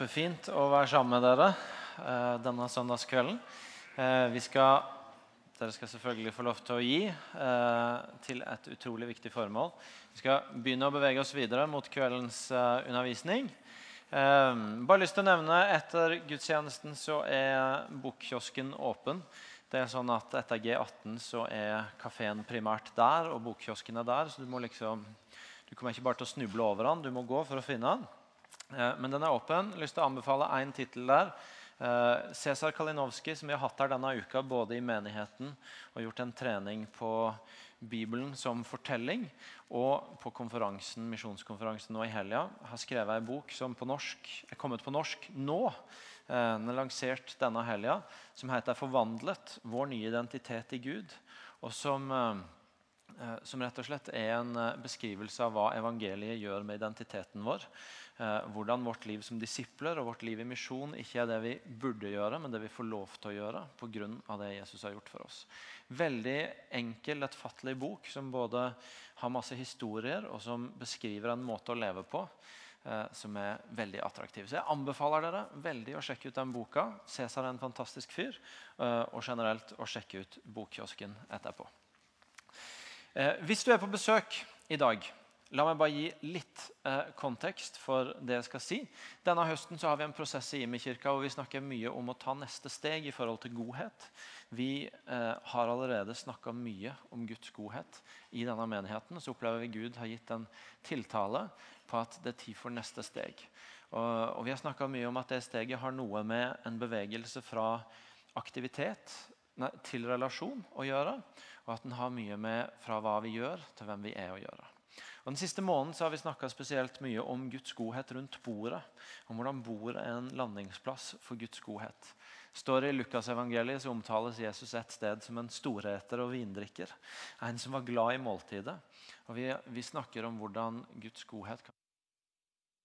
Kjempefint å være sammen med dere eh, denne søndagskvelden. Eh, skal, dere skal selvfølgelig få lov til å gi eh, til et utrolig viktig formål. Vi skal begynne å bevege oss videre mot kveldens eh, undervisning. Bare lyst til å nevne Etter gudstjenesten så er bokkiosken åpen. Det er sånn at Etter G18 så er kafeen primært der, og bokkiosken er der. så du må liksom du kommer ikke bare til å snuble over den, du må gå for å finne den. Eh, men den er åpen. Lyst til å anbefale én tittel der. Eh, Cæsar Kalinowski, som vi har hatt her denne uka, både i menigheten og gjort en trening på Bibelen som fortelling, og på konferansen, misjonskonferansen nå i helga, har skrevet en bok som på norsk, er kommet på norsk nå. Eh, den er lansert denne helga, som heter 'Forvandlet vår nye identitet i Gud'. og som som rett og slett er en beskrivelse av hva evangeliet gjør med identiteten vår hvordan vårt liv som disipler og vårt liv i misjon ikke er det vi burde gjøre, men det vi får lov til å gjøre pga. det Jesus har gjort for oss. Veldig enkel, lettfattelig bok som både har masse historier og som beskriver en måte å leve på eh, som er veldig attraktiv. Så jeg anbefaler dere veldig å sjekke ut den boka. Cæsar er en fantastisk fyr. Eh, og generelt å sjekke ut bokkiosken etterpå. Eh, hvis du er på besøk i dag La meg bare gi litt eh, kontekst for det jeg skal si. Denne høsten har vi en prosess i Imi-kirka hvor vi snakker mye om å ta neste steg i forhold til godhet. Vi eh, har allerede snakka mye om Guds godhet i denne menigheten. Så opplever vi Gud har gitt en tiltale på at det er tid for neste steg. Og, og vi har snakka mye om at det steget har noe med en bevegelse fra aktivitet nei, til relasjon å gjøre. Og at den har mye med fra hva vi gjør, til hvem vi er å gjøre. Og Den siste måneden har vi snakka spesielt mye om Guds godhet rundt bordet. Om hvordan bordet er en landingsplass for Guds godhet. Står I Lukasevangeliet omtales Jesus et sted som en storeter og vindrikker. En som var glad i måltidet. Og vi, vi snakker om hvordan Guds godhet kan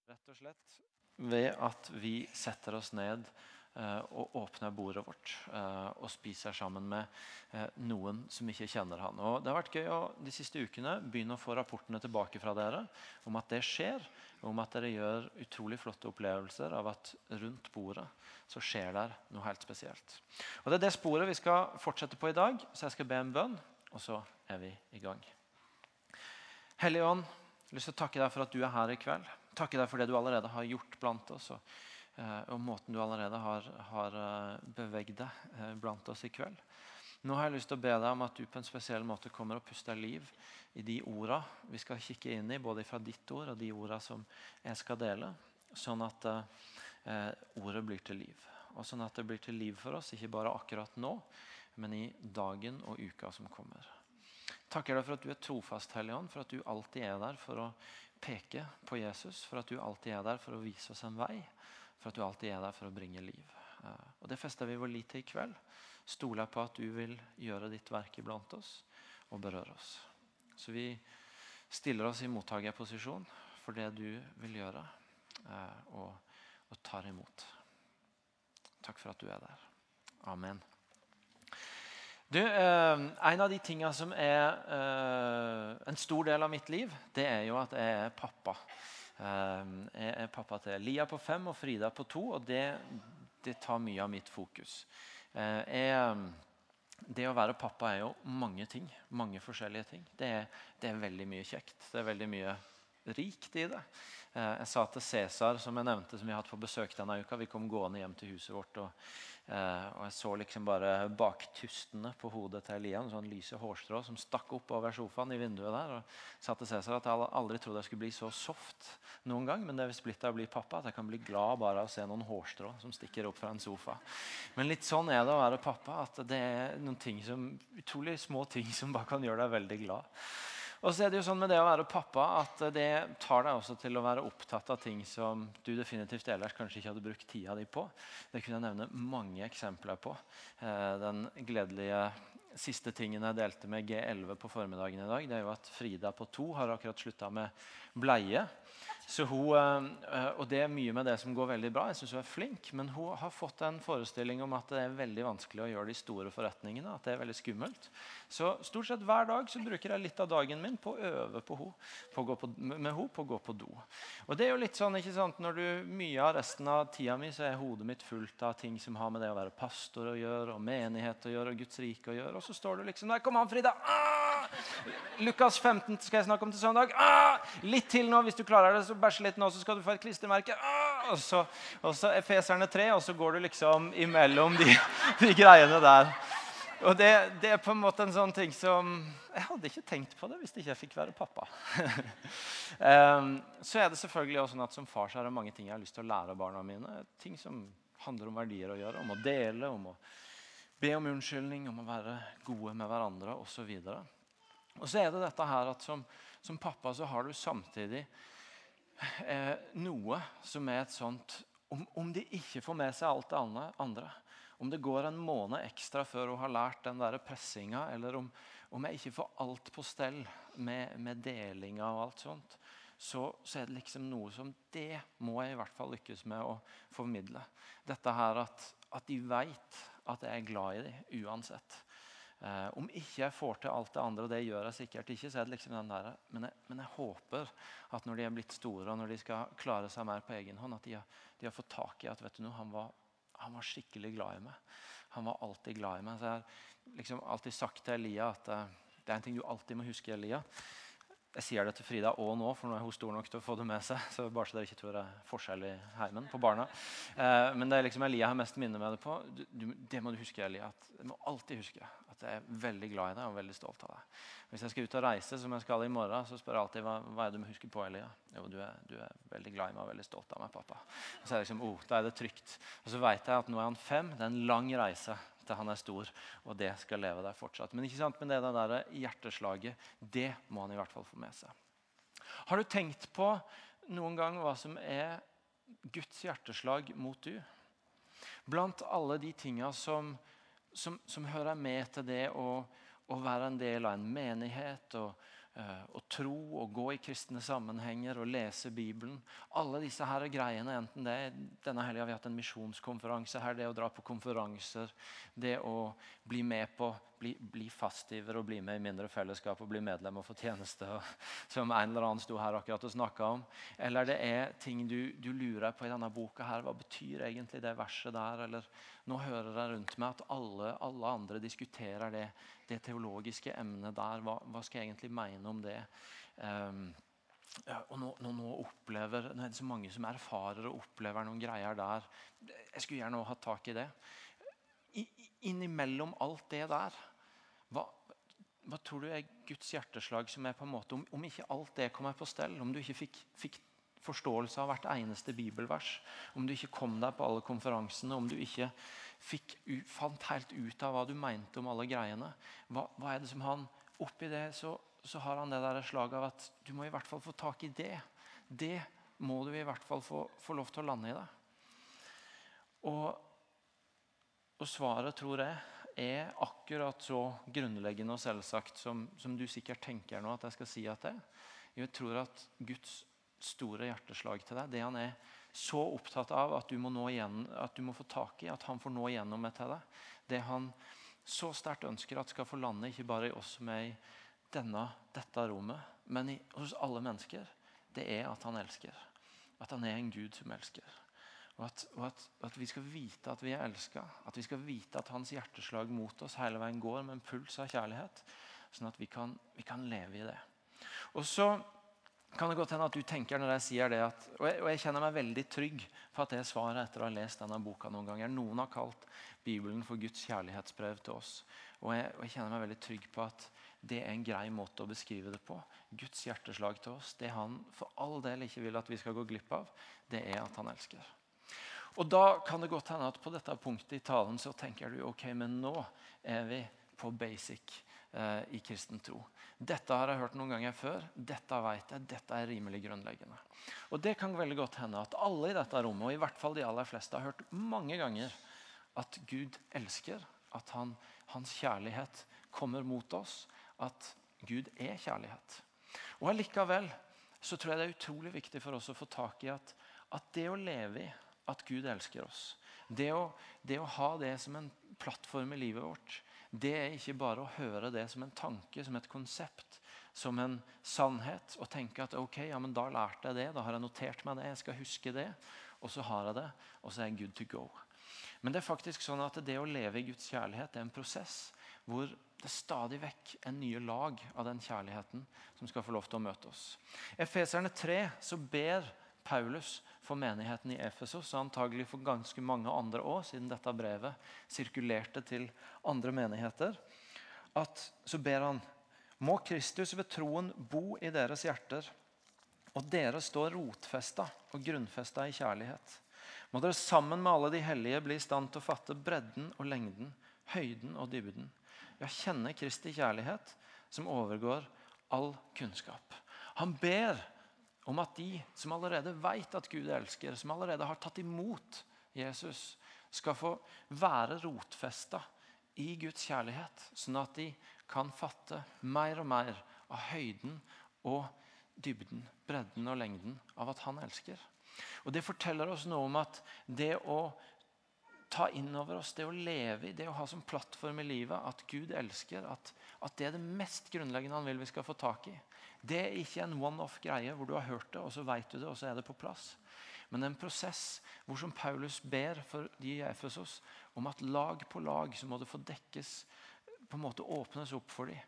Rett og slett ved at vi setter oss ned og åpner bordet vårt eh, og spiser sammen med eh, noen som ikke kjenner han. Og det har vært gøy å de siste ukene begynne å få rapportene tilbake fra dere om at det skjer. og Om at dere gjør utrolig flotte opplevelser av at rundt bordet så skjer det noe helt spesielt. Og Det er det sporet vi skal fortsette på i dag, så jeg skal be en bønn, og så er vi i gang. Hellige Ånd, jeg å takke deg for at du er her i kveld. Takke deg for det du allerede har gjort blant oss. og Eh, og måten du allerede har, har eh, beveget deg eh, blant oss i kveld. Nå har jeg lyst til å be deg om at du på en spesiell måte kommer og puster liv i de orda vi skal kikke inn i, både fra ditt ord og de orda som jeg skal dele, sånn at eh, ordet blir til liv. Og sånn at det blir til liv for oss, ikke bare akkurat nå, men i dagen og uka som kommer. Takker deg for at du er trofast, Hellige Ånd, for at du alltid er der for å peke på Jesus, for at du alltid er der for å vise oss en vei for at du alltid er der for å bringe liv. Eh, og Det fester vi vår lit til i kveld. Stoler på at du vil gjøre ditt verk iblant oss og berøre oss. Så vi stiller oss i mottakerposisjon for det du vil gjøre, eh, og, og tar imot. Takk for at du er der. Amen. Du, eh, En av de tingene som er en stor del av mitt liv, det er jo at jeg er pappa. Ehm, er pappa til Lia på fem og Frida på to, og det, det tar mye av mitt fokus. Eh, jeg, det å være pappa er jo mange ting. Mange forskjellige ting. Det er, det er veldig mye kjekt. Det er veldig mye rikt i det. Jeg sa til Cæsar, som jeg nevnte, som vi har hatt på besøk denne uka Vi kom gående hjem til huset vårt. og og Jeg så liksom bare baktustene på hodet til Elia, en sånn lyse hårstrå som stakk opp over sofaen i vinduet der. og sa til Cæsar at jeg aldri trodde jeg skulle bli så soft noen gang. Men det er visst blitt av å bli pappa at jeg kan bli glad bare av å se noen hårstrå som stikker opp fra en sofa. Men litt sånn er det å være pappa. At det er noen ting som, utrolig små ting som bare kan gjøre deg veldig glad. Og så er det jo sånn med det å være pappa at det tar deg også til å være opptatt av ting som du definitivt ellers kanskje ikke hadde brukt tida di på. Det kunne jeg nevne mange eksempler på. Eh, den gledelige siste tingen jeg delte med G11 på formiddagen i dag, det er jo at Frida på to har akkurat slutta med bleie. Så hun, eh, og Det er mye med det som går veldig bra. Jeg synes hun er flink, Men hun har fått en forestilling om at det er veldig vanskelig å gjøre de store forretningene. at det er veldig skummelt. Så stort sett hver dag så bruker jeg litt av dagen min på å øve på henne, på på, med henne på å gå på do. Og det er jo litt sånn, ikke sant, når du Mye av resten av tida mi så er hodet mitt fullt av ting som har med det å være pastor å gjøre, og menighet å gjøre, og Guds rike å gjøre. Og så står du liksom der. Kom an, Frida! Ah! Lukas 15 skal jeg snakke om til søndag. Ah! Litt til nå, hvis du klarer det. så bæsje litt nå, så skal du få et klistremerke. Ah! Og så, og så Efeserne 3, og så går du liksom imellom de, de greiene der. Og det, det, er på en måte en sånn ting som Jeg hadde ikke tenkt på det hvis ikke jeg fikk være pappa. um, så er det selvfølgelig også sånn at som far så er det mange ting jeg har lyst til å lære barna mine. Ting som handler om verdier å gjøre, om å dele, om å be om unnskyldning, om å være gode med hverandre osv. Og, så er det dette her at som, som pappa så har du samtidig eh, noe som er et sånt om, om, de ikke får med seg alt det andre, om det går en måned ekstra før hun har lært den der pressinga, eller om, om, jeg ikke får alt på stell med, med delinga og alt sånt, så, så, er det liksom noe som Det må jeg i hvert fall lykkes med å formidle. Dette her at, at de veit at jeg er glad i dem uansett. Eh, om ikke jeg får til alt det andre, og det gjør jeg sikkert ikke, så er det liksom den der, men jeg, men jeg håper at når de er blitt store og når de skal klare seg mer på egen hånd, at de har, de har fått tak i at vet du noe, han var, han var, skikkelig glad i meg. Han var alltid glad i meg. Så jeg har liksom alltid sagt til Elia at eh, det er en ting du alltid må huske. Elia. Jeg sier det til Frida òg nå, for nå er hun stor nok til å få det med seg. så bare så dere ikke tror det er forskjell i heimen på barna. Eh, men det er liksom Elia har mest minne med det på. Du, du, det må du huske, Elia. At, du må alltid huske at jeg er veldig glad i deg og veldig stolt av deg. Hvis jeg skal ut og reise, som jeg skal i morgen, så spør jeg alltid hva, hva er det du må huske på, Elia. Jo, du er, du er, veldig glad i meg og veldig stolt av meg, pappa. Og så er det liksom, oh, da er det trygt. Og så vet jeg at nå er han fem. Det er en lang reise til han er stor, og det skal leve der fortsatt. Men ikke sant, men det der hjerteslaget, det må han i hvert fall få med seg. Har du tenkt på noen gang hva som er Guds hjerteslag mot du? Blant alle de tinga som, som, som, hører med til det å, å, være en del av en menighet og Eh, å tro og gå i kristne sammenhenger og lese Bibelen. Alle disse her greiene, enten det Denne helga har vi hatt en misjonskonferanse her. Det å dra på konferanser, det å bli med på, bli, bli fastgiver og bli med i mindre fellesskap og bli medlem og få tjeneste, og, som en eller annen sto her akkurat og snakka om. Eller det er ting du, du, lurer på i denne boka her. Hva betyr egentlig det verset der? Eller nå hører jeg rundt meg at alle, alle andre diskuterer det det teologiske emnet der. Hva, hva, skal jeg egentlig mene om det? Um, og nå, nå, nå, opplever, nå er det så mange som erfarer og opplever noen greier der. Jeg skulle gjerne hatt tak i det. I, innimellom alt det der, hva, hva, tror du er Guds hjerteslag som er på en måte, om, om ikke alt det kommer på stell, om du ikke fikk, fikk forståelse av hvert eneste bibelvers, om du ikke kom deg på alle konferansene, om du ikke fikk, fant helt ut av hva du mente om alle greiene. Hva, hva er det som han Oppi det så, så, har han det der slaget av at du må i hvert fall få tak i det. Det må du i hvert fall få, få lov til å lande i deg. Og, og, svaret, tror jeg, er akkurat så grunnleggende og selvsagt som, som du sikkert tenker nå at jeg skal si at det er. Jeg tror at Guds store hjerteslag til deg, det han er så opptatt av at du må, igjen, at du må få tak i, at han får nå igjennom det til deg. Det han så sterkt ønsker at skal få lande, ikke bare i oss som er i denne, dette rommet, men i, hos alle mennesker, det er at han elsker. At han er en Gud som elsker. Og at, og at, at vi skal vite at vi er elska. At vi skal vite at hans hjerteslag mot oss hele veien går med en puls av kjærlighet. Sånn at vi kan, vi kan leve i det. Og så kan det godt hende at du tenker når jeg sier det at, og jeg, og jeg, kjenner meg veldig trygg for at det svaret etter å ha lest denne boka noen ganger. Noen har kalt Bibelen for Guds kjærlighetsbrev til oss. Og jeg, og jeg, kjenner meg veldig trygg på at det er en grei måte å beskrive det på. Guds hjerteslag til oss, det han for all del ikke vil at vi skal gå glipp av, det er at han elsker. Og Da kan det godt hende at på dette punktet i talen så tenker du ok, men nå er vi på basic eh, i kristen tro. Dette har jeg hørt noen ganger før. Dette vet jeg, dette er rimelig grunnleggende. Og Det kan veldig godt hende at alle i dette rommet, og i hvert fall de aller fleste, har hørt mange ganger at Gud elsker, at han, hans kjærlighet kommer mot oss, at Gud er kjærlighet. Og Allikevel så tror jeg det er utrolig viktig for oss å få tak i at, at det å leve i at Gud elsker oss, det å, det å ha det som en plattform i livet vårt, det er ikke bare å høre det som en tanke, som et konsept, som en sannhet. Og tenke at ok, ja, men da lærte jeg det, da har jeg notert meg det, jeg skal huske det. Og så har jeg det, og så er jeg good to go. Men det er faktisk sånn at det å leve i Guds kjærlighet det er en prosess hvor det stadig vekk er nye lag av den kjærligheten som skal få lov til å møte oss. I Efeserne 3 så ber Paulus for menigheten i Efesos, og antagelig for ganske mange andre òg, siden dette brevet sirkulerte til andre menigheter, at så ber han må Kristus ved troen bo i deres hjerter, og dere står rotfesta og grunnfesta i kjærlighet. Må dere sammen med alle de hellige bli i stand til å fatte bredden og lengden, høyden og dybden. Ja, kjenne Kristi kjærlighet, som overgår all kunnskap. Han ber om at de som allerede vet at Gud elsker, som allerede har tatt imot Jesus, skal få være rotfesta i Guds kjærlighet, sånn at de kan fatte mer og mer av høyden og dybden, bredden og lengden av at han elsker. Og Det forteller oss noe om at det å ta inn over oss, det å leve i, det å ha som plattform i livet at Gud elsker, at, at det er det mest grunnleggende han vil vi skal få tak i. Det er ikke en one-off-greie hvor du har hørt det, og så vet du det, og så er det på plass. Men en prosess hvor som Paulus ber for de i Efesos om at lag på lag så må det få dekkes, på en måte åpnes opp for dem.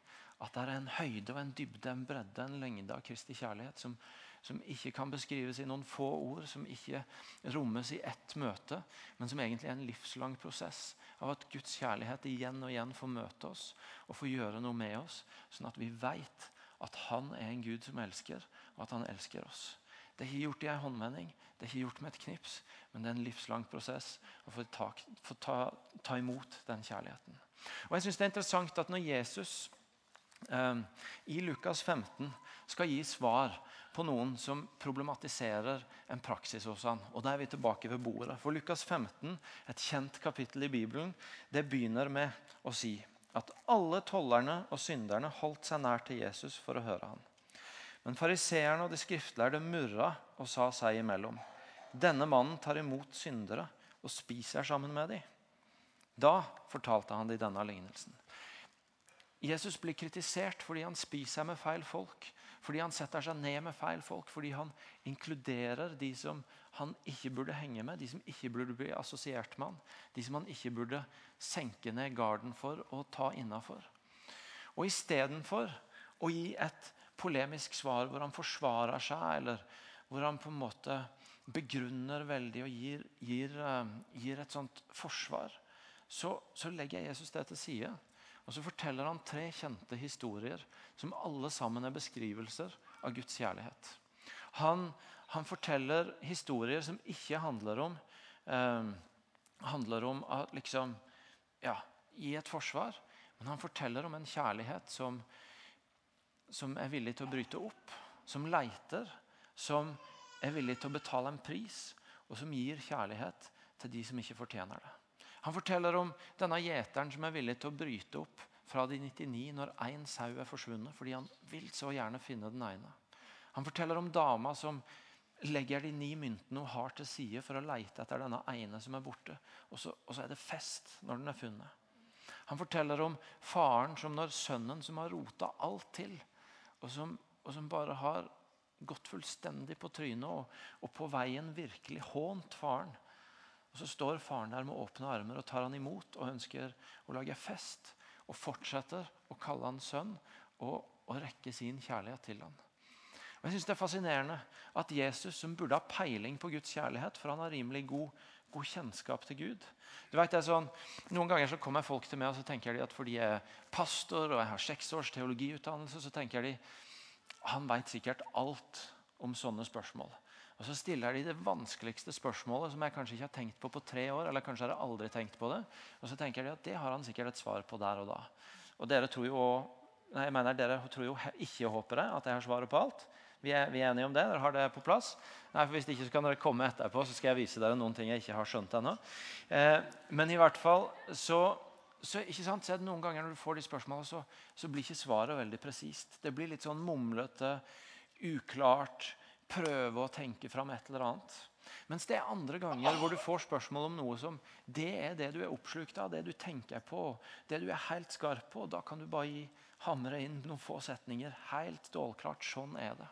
At det er en høyde og en dybde, en bredde, en lengde av Kristi kjærlighet som, som ikke kan beskrives i noen få ord, som ikke rommes i ett møte, men som egentlig er en livslang prosess av at Guds kjærlighet igjen og igjen får møte oss og får gjøre noe med oss, sånn at vi vet at han er en Gud som elsker, og at han elsker oss. Det har ikke gjort i en håndvending, det har ikke gjort med et knips, men det er en livslang prosess å få ta, få ta, ta imot den kjærligheten. Og jeg synes Det er interessant at når Jesus eh, i Lukas 15 skal gi svar på noen som problematiserer en praksis hos han, og Da er vi tilbake ved bordet. For Lukas 15, et kjent kapittel i Bibelen, det begynner med å si at alle tollerne og synderne holdt seg nær til Jesus for å høre ham. Men fariseerne og de skriftlærde murra og sa seg imellom. Denne mannen tar imot syndere og spiser sammen med dem. Da fortalte han de denne lignelsen. Jesus blir kritisert fordi han spiser med feil folk. Fordi han setter seg ned med feil folk. Fordi han inkluderer de som han ikke burde henge med, de som ikke burde bli assosiert med han. De som han ikke burde senke ned garden for og ta innafor. Og istedenfor å gi et polemisk svar hvor han forsvarer seg, eller hvor han på en måte begrunner veldig og gir, gir, eh, gir et sånt forsvar, så, så legger Jesus det til side. Og så forteller han tre kjente historier som alle sammen er beskrivelser av Guds kjærlighet. Han, han forteller historier som ikke handler om eh, handler om å liksom, ja, gi et forsvar. Men han forteller om en kjærlighet som, som er villig til å bryte opp. Som leiter. Som er villig til å betale en pris. Og som gir kjærlighet til de som ikke fortjener det. Han forteller om denne gjeteren som er villig til å bryte opp fra de 99 når én sau er forsvunnet, fordi han vil så gjerne finne den ene. Han forteller om dama som legger de ni myntene hun har til side for å leite etter denne ene som er borte. Og så, og så er det fest når den er funnet. Han forteller om faren som når sønnen som har rota alt til, og som, og som bare har gått fullstendig på trynet og, og på veien virkelig hånt faren og Så står faren der med åpne armer og tar han imot og ønsker å lage fest. Og fortsetter å kalle han sønn og, og rekke sin kjærlighet til han. Og jeg synes Det er fascinerende at Jesus, som burde ha peiling på Guds kjærlighet, for han har rimelig god, god kjennskap til Gud du vet, det er sånn, Noen ganger så kommer folk til meg og så tenker de at fordi jeg er pastor og jeg har seks års teologiutdannelse, så tenker de han vet sikkert alt om sånne spørsmål. Og Så stiller de det vanskeligste spørsmålet som jeg kanskje ikke har tenkt på på tre år. eller kanskje har jeg aldri tenkt på det. Og så tenker de at det har han sikkert et svar på der og da. Og dere tror jo, nei, jeg mener, dere tror jo ikke håper det, at jeg har svaret på alt. Vi er, vi er, enige om det? Dere har det på plass? Nei, for Hvis ikke så kan dere komme etterpå, så skal jeg vise dere noen ting jeg ikke har skjønt ennå. Eh, men i hvert fall så, så, ikke sant, så noen ganger når du får de spørsmålene, så, så blir ikke svaret veldig presist. Det blir litt sånn mumlete uklart, prøve å tenke fram et eller annet. Mens det er andre ganger hvor du får spørsmål om noe som det er det du er oppslukt av, det du tenker på, det du er helt skarp på. Da kan du bare hamre inn noen få setninger. Helt stålklart. Sånn er det.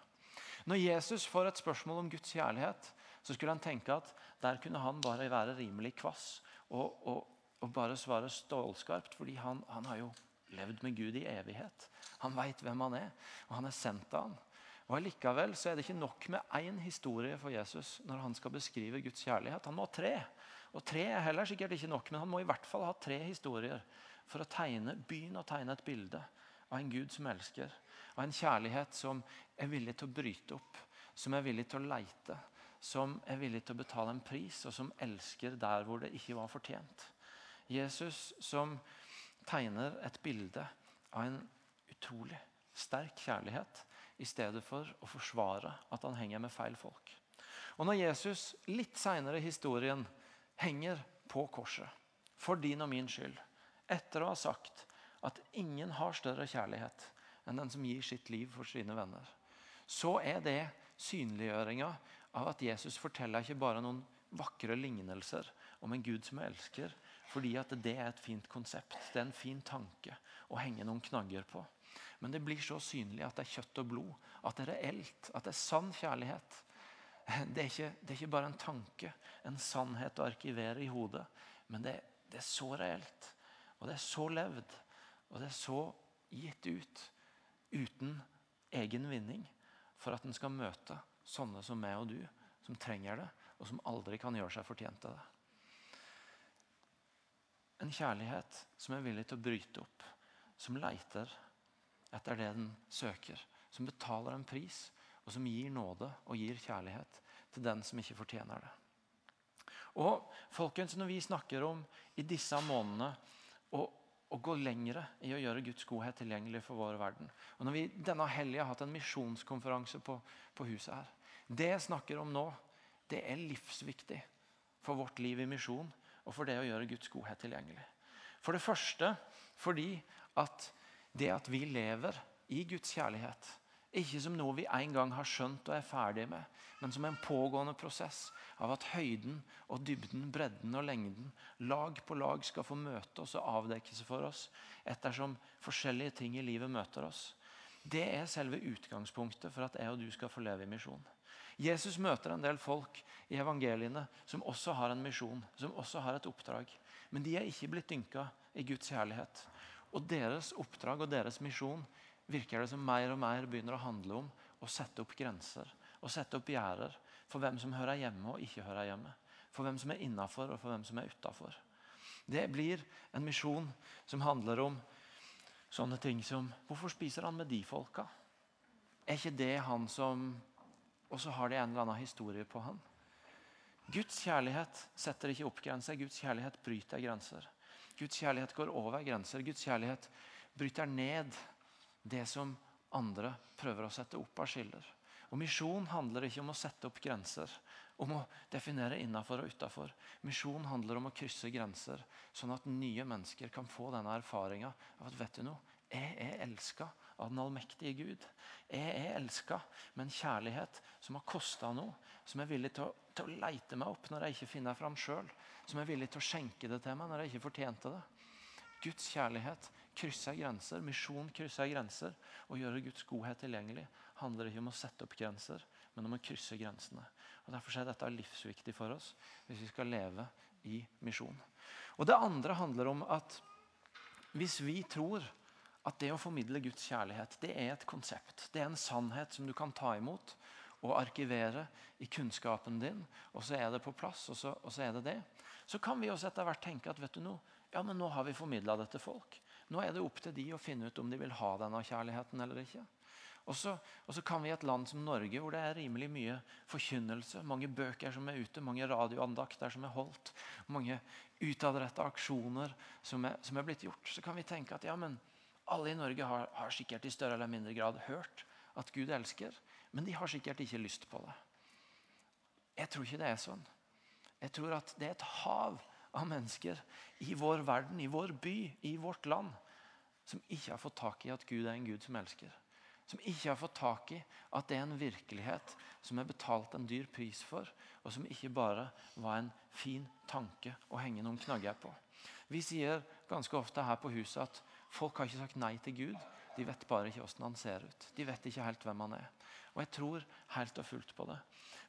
Når Jesus får et spørsmål om Guds kjærlighet, så skulle han tenke at der kunne han bare være rimelig kvass og, og, og bare svare stålskarpt, fordi han, han har jo levd med Gud i evighet. Han veit hvem han er, og han er sendt av han. Og Likevel så er det ikke nok med én historie for Jesus når han skal beskrive Guds kjærlighet. Han må ha tre. Og tre er heller sikkert ikke nok, men han må i hvert fall ha tre historier for å tegne, begynne å tegne et bilde av en Gud som elsker. Av en kjærlighet som er villig til å bryte opp, som er villig til å leite. Som er villig til å betale en pris, og som elsker der hvor det ikke var fortjent. Jesus som tegner et bilde av en utrolig sterk kjærlighet i stedet for å forsvare at han henger med feil folk. Og Når Jesus litt seinere i historien henger på korset for din og min skyld, etter å ha sagt at ingen har større kjærlighet enn den som gir sitt liv for sine venner, så er det synliggjøringa av at Jesus forteller ikke bare noen vakre lignelser om en Gud som elsker, fordi at det er et fint konsept. Det er en fin tanke å henge noen knagger på. Men det blir så synlig at det er kjøtt og blod. At det er reelt. At det er sann kjærlighet. Det er ikke, det er ikke bare en tanke, en sannhet å arkivere i hodet. Men det, det, er så reelt. Og det er så levd. Og det er så gitt ut uten egen vinning for at en skal møte sånne som meg og du, som trenger det, og som aldri kan gjøre seg fortjent av det. En kjærlighet som er villig til å bryte opp, som leiter etter det den søker. Som betaler en pris, og som gir nåde og gir kjærlighet til den som ikke fortjener det. Og folkens, Når vi snakker om i disse månedene å, å gå lengre i å gjøre Guds godhet tilgjengelig for vår verden og Når vi denne helga har hatt en misjonskonferanse på, på huset her Det jeg snakker om nå, det er livsviktig for vårt liv i misjon og for det å gjøre Guds godhet tilgjengelig. For det første fordi at det at vi lever i Guds kjærlighet. Ikke som noe vi en gang har skjønt og er ferdig med, men som en pågående prosess av at høyden og dybden, bredden og lengden, lag på lag skal få møte oss og avdekke seg for oss ettersom forskjellige ting i livet møter oss. Det er selve utgangspunktet for at jeg og du skal få leve i misjon. Jesus møter en del folk i evangeliene som også har en misjon, som også har et oppdrag. Men de er ikke blitt dynka i Guds kjærlighet. Og deres oppdrag og deres misjon virker det som mer og mer begynner å handle om å sette opp grenser og sette opp gjerder for hvem som hører hjemme og ikke hører hjemme. For hvem som er innafor og for hvem som er utafor. Det blir en misjon som handler om sånne ting som Hvorfor spiser han med de folka? Er ikke det han som Og så har de en eller annen historie på han. Guds kjærlighet setter ikke opp grenser. Guds kjærlighet bryter grenser. Guds kjærlighet går over grenser. Guds kjærlighet bryter ned det som andre prøver å sette opp av skiller. Og Misjon handler ikke om å sette opp grenser, om å definere innafor og utafor. Misjon handler om å krysse grenser, sånn at nye mennesker kan få denne erfaringa av at vet du noe, jeg er elska av den allmektige Gud. Jeg er elska med en kjærlighet som har kosta noe. Som er villig til å, til å, leite meg opp når jeg ikke finner fram sjøl. Som er villig til å skjenke det til meg når jeg ikke fortjente det. Guds kjærlighet krysser grenser. Misjon krysser grenser. Å gjøre Guds godhet tilgjengelig handler ikke om å sette opp grenser, men om å krysse grensene. Og Derfor er dette livsviktig for oss hvis vi skal leve i misjon. Og Det andre handler om at hvis vi tror at det å formidle Guds kjærlighet det er et konsept. Det er en sannhet som du kan ta imot og arkivere i kunnskapen din. Og så er det på plass, og så, og så er det det. Så kan vi også etter hvert tenke at vet du noe, ja, men nå har vi formidla det til folk. Nå er det opp til de å finne ut om de vil ha denne kjærligheten eller ikke. Og så, og så, kan vi i et land som Norge, hvor det er rimelig mye forkynnelse, mange bøker som er ute, mange radioandakter som er holdt, mange utadrettede aksjoner som er, som er, blitt gjort, så kan vi tenke at ja, men alle i Norge har, har, sikkert i større eller mindre grad hørt at Gud elsker, men de har sikkert ikke lyst på det. Jeg tror ikke det er sånn. Jeg tror at det er et hav av mennesker i vår verden, i vår by, i vårt land, som ikke har fått tak i at Gud er en Gud som elsker. som ikke har fått tak i at det er en virkelighet som er betalt en dyr pris for, og som ikke bare var en fin tanke å henge noen knagger på. Vi sier ganske ofte her på huset at folk har ikke sagt nei til Gud. De vet bare ikke hvordan han ser ut. De vet ikke helt hvem han er. Og jeg tror helt og fullt på det.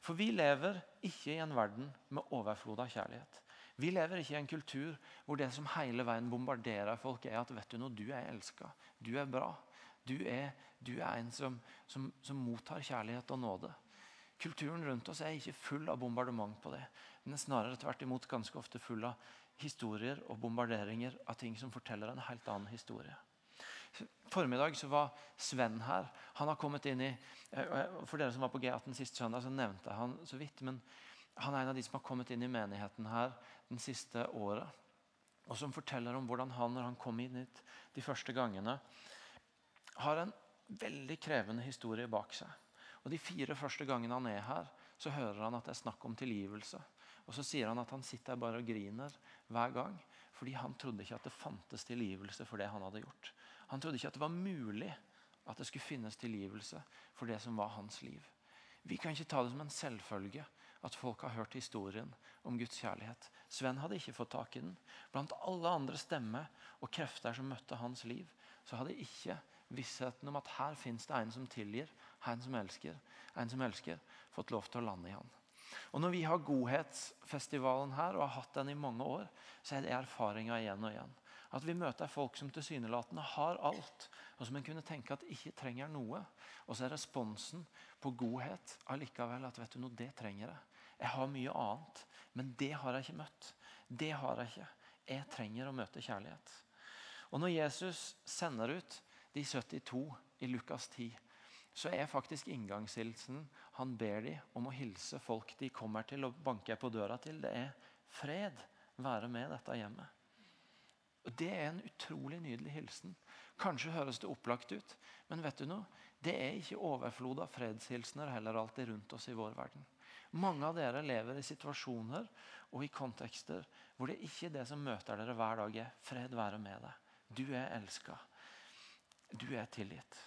For vi lever ikke i en verden med overflod av kjærlighet. Vi lever ikke i en kultur hvor det som hele veien bombarderer folk, er at vet du noe, du er elska. Du er bra. Du er, du er en som, som, som, mottar kjærlighet og nåde. Kulturen rundt oss er ikke full av bombardement på det. Den er snarere tvert imot ganske ofte full av historier og bombarderinger av ting som forteller en helt annen historie. Formiddag så var Sven her. Han har kommet inn i, eh, For dere som var på G18 sist søndag, så nevnte han så vidt. Men han er en av de som har kommet inn i menigheten her den siste året. Og som forteller om hvordan han, når han kom inn hit de første gangene, har en veldig krevende historie bak seg. Og De fire første gangene han er her, så hører han at det er snakk om tilgivelse. Og Så sier han at han sitter der bare og griner hver gang. Fordi han trodde ikke at det fantes tilgivelse for det han hadde gjort. Han trodde ikke at det var mulig at det skulle finnes tilgivelse for det som var hans liv. Vi kan ikke ta det som en selvfølge at folk har hørt historien om Guds kjærlighet. Sven hadde ikke fått tak i den. Blant alle andre stemmer og krefter som møtte hans liv, så hadde ikke vissheten om at her fins det en som tilgir, en som elsker, en som elsker, fått lov til å lande i han. Og Når vi har Godhetsfestivalen her, og har hatt den i mange år, så er det erfaringa igjen og igjen. At vi møter folk som tilsynelatende har alt, og som en kunne tenke at ikke trenger noe. Og så er responsen på godhet allikevel at vet du noe, det trenger jeg. Jeg har mye annet, men det har jeg ikke møtt. Det har jeg ikke. Jeg trenger å møte kjærlighet. Og Når Jesus sender ut de 72 i Lukas 10, så er faktisk inngangshilsen han ber de om å hilse folk de kommer til og banker på døra til, det er fred være med dette hjemmet. Og Det er en utrolig nydelig hilsen. Kanskje høres det opplagt ut, men vet du noe? det er ikke overflod av fredshilsener heller alltid rundt oss i vår verden. Mange av dere lever i situasjoner og i kontekster hvor det ikke er det som møter dere hver dag, er fred være med deg. Du er elska. Du er tilgitt.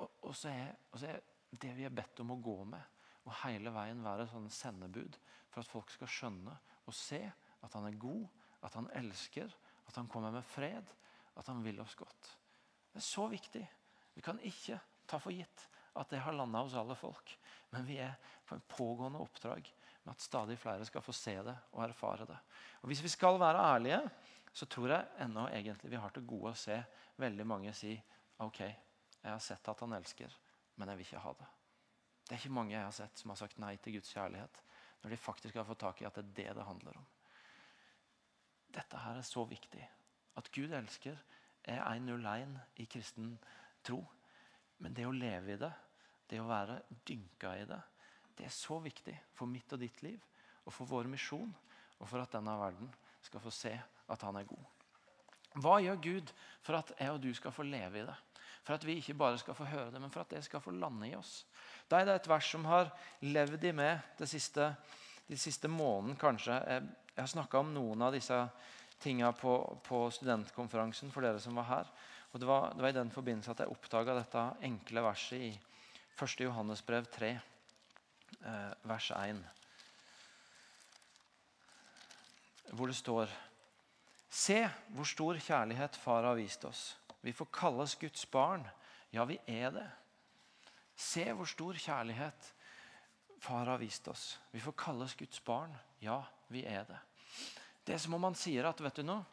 Og, så er, og, så er, det vi er bedt om å gå med, og hele veien være sånn sendebud for at folk skal skjønne og se at han er god, at han elsker, at han kommer med fred, at han vil oss godt. Det er så viktig. Vi kan ikke ta for gitt at det har landa hos alle folk. Men vi er på en pågående oppdrag med at stadig flere skal få se det og erfare det. Og Hvis vi skal være ærlige, så tror jeg ennå egentlig vi har til gode å se veldig mange si ok, jeg har sett at han elsker, men jeg vil ikke ha det. Det er ikke mange jeg har sett som har sagt nei til Guds kjærlighet når de faktisk har fått tak i at det er det det handler om. Dette her er så viktig. At Gud elsker, er 101 i kristen tro. Men det å leve i det, det å være dynka i det, det er så viktig for mitt og ditt liv og for vår misjon og for at denne verden skal få se at han er god. Hva gjør Gud for at jeg og du skal få leve i det? For at vi ikke bare skal få høre det, men for at det skal få lande i oss. Da er det et vers som har levd i meg de siste, de siste måneden, kanskje. Jeg har snakka om noen av disse tinga på, på, studentkonferansen for dere som var her. Og Det var, det var i den forbindelse at jeg oppdaga dette enkle verset i 1. Johannesbrev 3, eh, vers 1. Hvor det står Se hvor stor kjærlighet Far har vist oss vi får kalles Guds barn. Ja, vi er det. Se hvor stor kjærlighet far har vist oss. Vi får kalles Guds barn. Ja, vi er det. Det er som om han sier at vet du noe?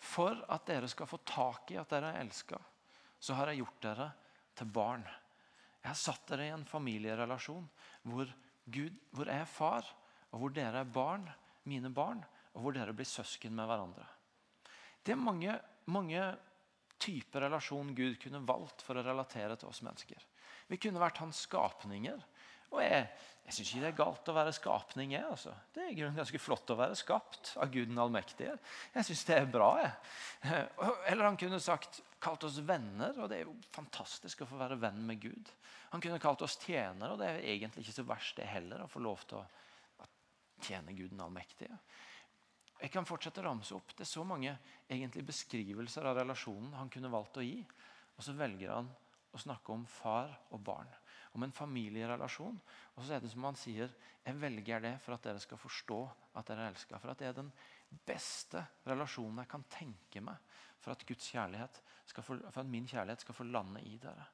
For at dere skal få tak i at dere er elska, så har jeg gjort dere til barn. Jeg har satt dere i en familierelasjon hvor, Gud, hvor jeg er far, og hvor dere er barn, mine barn, og hvor dere blir søsken med hverandre. Det er mange, mange type relasjon Gud kunne valgt for å relatere til oss mennesker. Vi kunne vært hans skapninger. Og Jeg, jeg syns ikke det er galt å være skapning. Jeg, altså. Det er ganske flott å være skapt av Gud den allmektige. Jeg syns det er bra. Jeg. Eller han kunne sagt, kalt oss venner, og det er jo fantastisk å få være venn med Gud. Han kunne kalt oss tjenere, og det er egentlig ikke så verst det heller. å få lov til å tjene Gud den allmektige. Jeg kan fortsette å ramse opp. Det er så mange egentlig beskrivelser av relasjonen han kunne valgt å gi. Og så velger han å snakke om far og barn. Om en familierelasjon. Og så er det som han sier, jeg velger det for at dere skal forstå at dere er elska. For at det er den beste relasjonen jeg kan tenke meg for at, Guds skal få, for at min kjærlighet skal få lande i dere.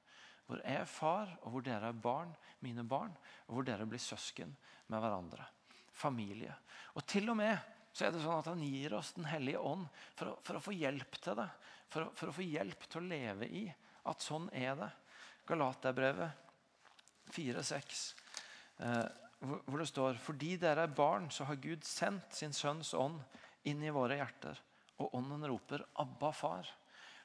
Hvor jeg er far, og hvor dere er barn, mine barn, og hvor dere blir søsken med hverandre. Familie. Og til og med så er det sånn at han gir oss Den hellige ånd for å, for å få hjelp til det. For, for, å få hjelp til å leve i at sånn er det. Galaterbrevet 4-6, eh, hvor, hvor det står Fordi dere er barn, så har Gud sendt sin sønns ånd inn i våre hjerter. Og ånden roper 'Abba, far'.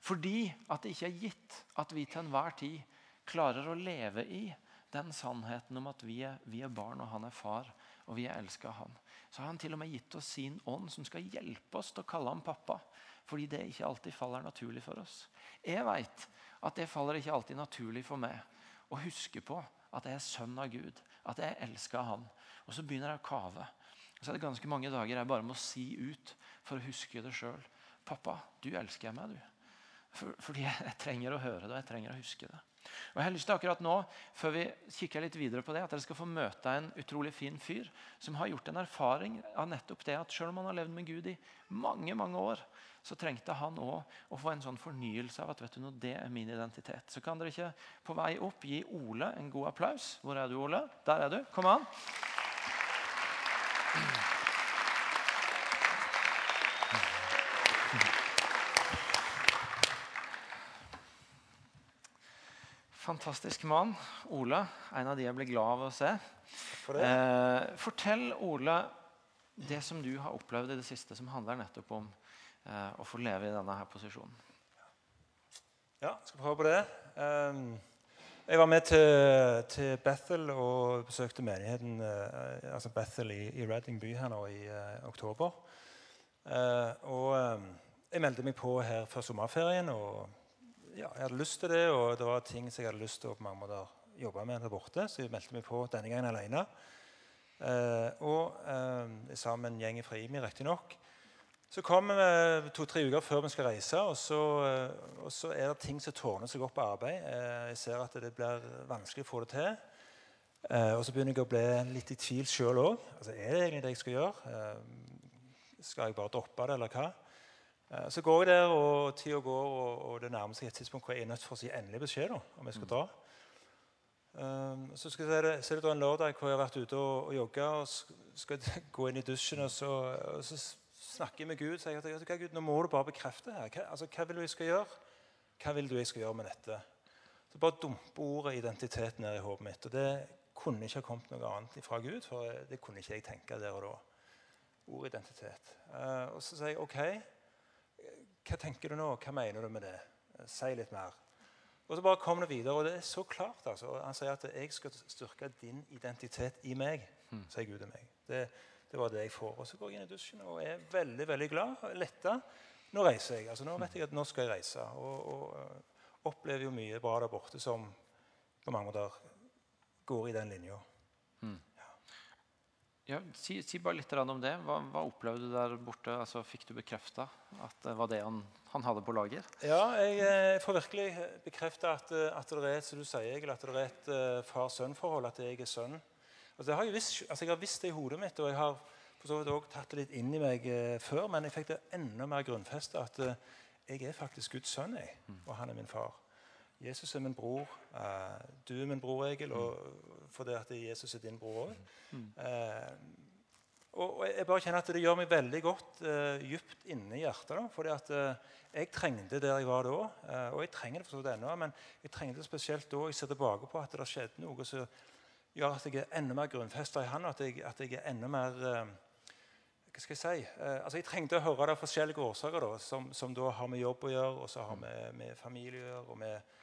Fordi at det ikke er gitt at vi til enhver tid klarer å leve i den sannheten om at vi er, vi er barn, og han er far, og vi er elska av han. Så har han til og med gitt oss sin ånd, som skal hjelpe oss til å kalle ham pappa. Fordi det ikke alltid faller naturlig for oss. Jeg vet at det faller ikke alltid naturlig for meg å huske på at jeg er sønn av Gud. At jeg er han. Og så begynner jeg å kave. Og så er det ganske mange dager jeg bare må si ut for å huske det sjøl. Pappa, du elsker meg, du. For, fordi jeg trenger å høre det og jeg trenger å huske det. Og jeg har lyst til akkurat nå, før vi kikker litt videre på det, at dere skal få møte en utrolig fin fyr som har gjort en erfaring av nettopp det at selv om han har levd med Gud i mange mange år, så trengte han òg å få en sånn fornyelse av at vet du noe, det er min identitet. Så kan dere ikke på vei opp gi Ole en god applaus. Hvor er du, Ole? Der er du. Kom an. Fantastisk mann. Ole, en av de jeg blir glad av å se. For eh, fortell, Ole, det som du har opplevd i det siste, som handler nettopp om eh, å få leve i denne her posisjonen. Ja, jeg skal prøve på det. Um, jeg var med til, til, Bethel og besøkte menigheten uh, altså Bethel i, i, Reading by her nå i uh, oktober. Uh, og um, jeg meldte meg på her før sommerferien. og ja, jeg hadde lyst til det, og det var ting som jeg hadde lyst til å på mange måter jobbe med der borte. Så jeg meldte meg på denne gangen alene. Eh, og eh, sammen med en gjeng fra IMI, riktignok. Så kommer vi to-tre uker før vi skal reise, og så, eh, og så, er det ting som tårner seg opp på arbeid. Eh, jeg ser at det blir vanskelig å få det til. Eh, og så begynner jeg å bli litt i tvil sjøl òg. Altså, er det egentlig det jeg skal gjøre? Skal jeg bare droppe det, eller hva? Eh, så går jeg der, og tida går, og, og det nærmer seg et tidspunkt hvor jeg er nødt for å si endelig beskjed da, om jeg skal dra. Um, så, skal jeg, det, så er det da en lørdag hvor jeg har vært ute og, og jogga og skal gå inn i dusjen. Og så, og så snakker jeg med Gud og sier at Gud, nå må du bare bekrefte her. Hva, altså, hva vil du jeg skal gjøre? Hva vil du jeg skal gjøre med dette? Så bare dumpe ordet identitet ned i hodet mitt. Og det kunne ikke ha kommet noe annet fra Gud, for det kunne ikke jeg tenke der og da. Ordet identitet. Uh, og så sier jeg OK. Hva tenker du nå? Hva mener du med det? Si litt mer. Og så bare kom det videre, og det er så klart. altså. Han sier at 'jeg skal styrke din identitet i meg', mm. sier Gud til meg. Det, det, var det jeg får. Og så går jeg inn i dusjen og er veldig veldig glad. Letta. Nå reiser jeg. altså Nå vet jeg at nå skal jeg reise. Og, og uh, opplever jo mye bra der borte som på mange måter går i den linja. Mm. Ja, si, si, bare litt om det. Hva, hva, opplevde du der borte? Altså, fikk du bekrefta at det var det han, han, hadde på lager? Ja, jeg, jeg får virkelig bekrefta at, at, det er et som du sier, Egil, at det er et uh, far-sønn-forhold. At jeg er sønn. Altså, har jeg, visst, altså, jeg, har visst det i hodet mitt, og jeg har for så vidt også tatt det litt inn i meg før, men jeg fikk det enda mer grunnfesta at jeg er faktisk Guds sønn, jeg, mm. og han er min far. Jesus er min bror. Uh, du er min bror, Egil, og fordi at Jesus er din bror òg. Uh, og, jeg bare kjenner at det gjør meg veldig godt uh, dypt inni hjertet. Da, fordi at uh, jeg trengte der jeg var da, uh, og jeg trenger det for så vidt ennå. Men jeg trengte det spesielt da jeg ser tilbake på at det skjedde noe som gjør at jeg er enda mer grunnfesta i Han, at jeg, at jeg er enda mer hva skal jeg si? altså Jeg trengte å høre det av forskjellige årsaker, da, som, som, da har med jobb å gjøre, og så har med, med familie å gjøre, og med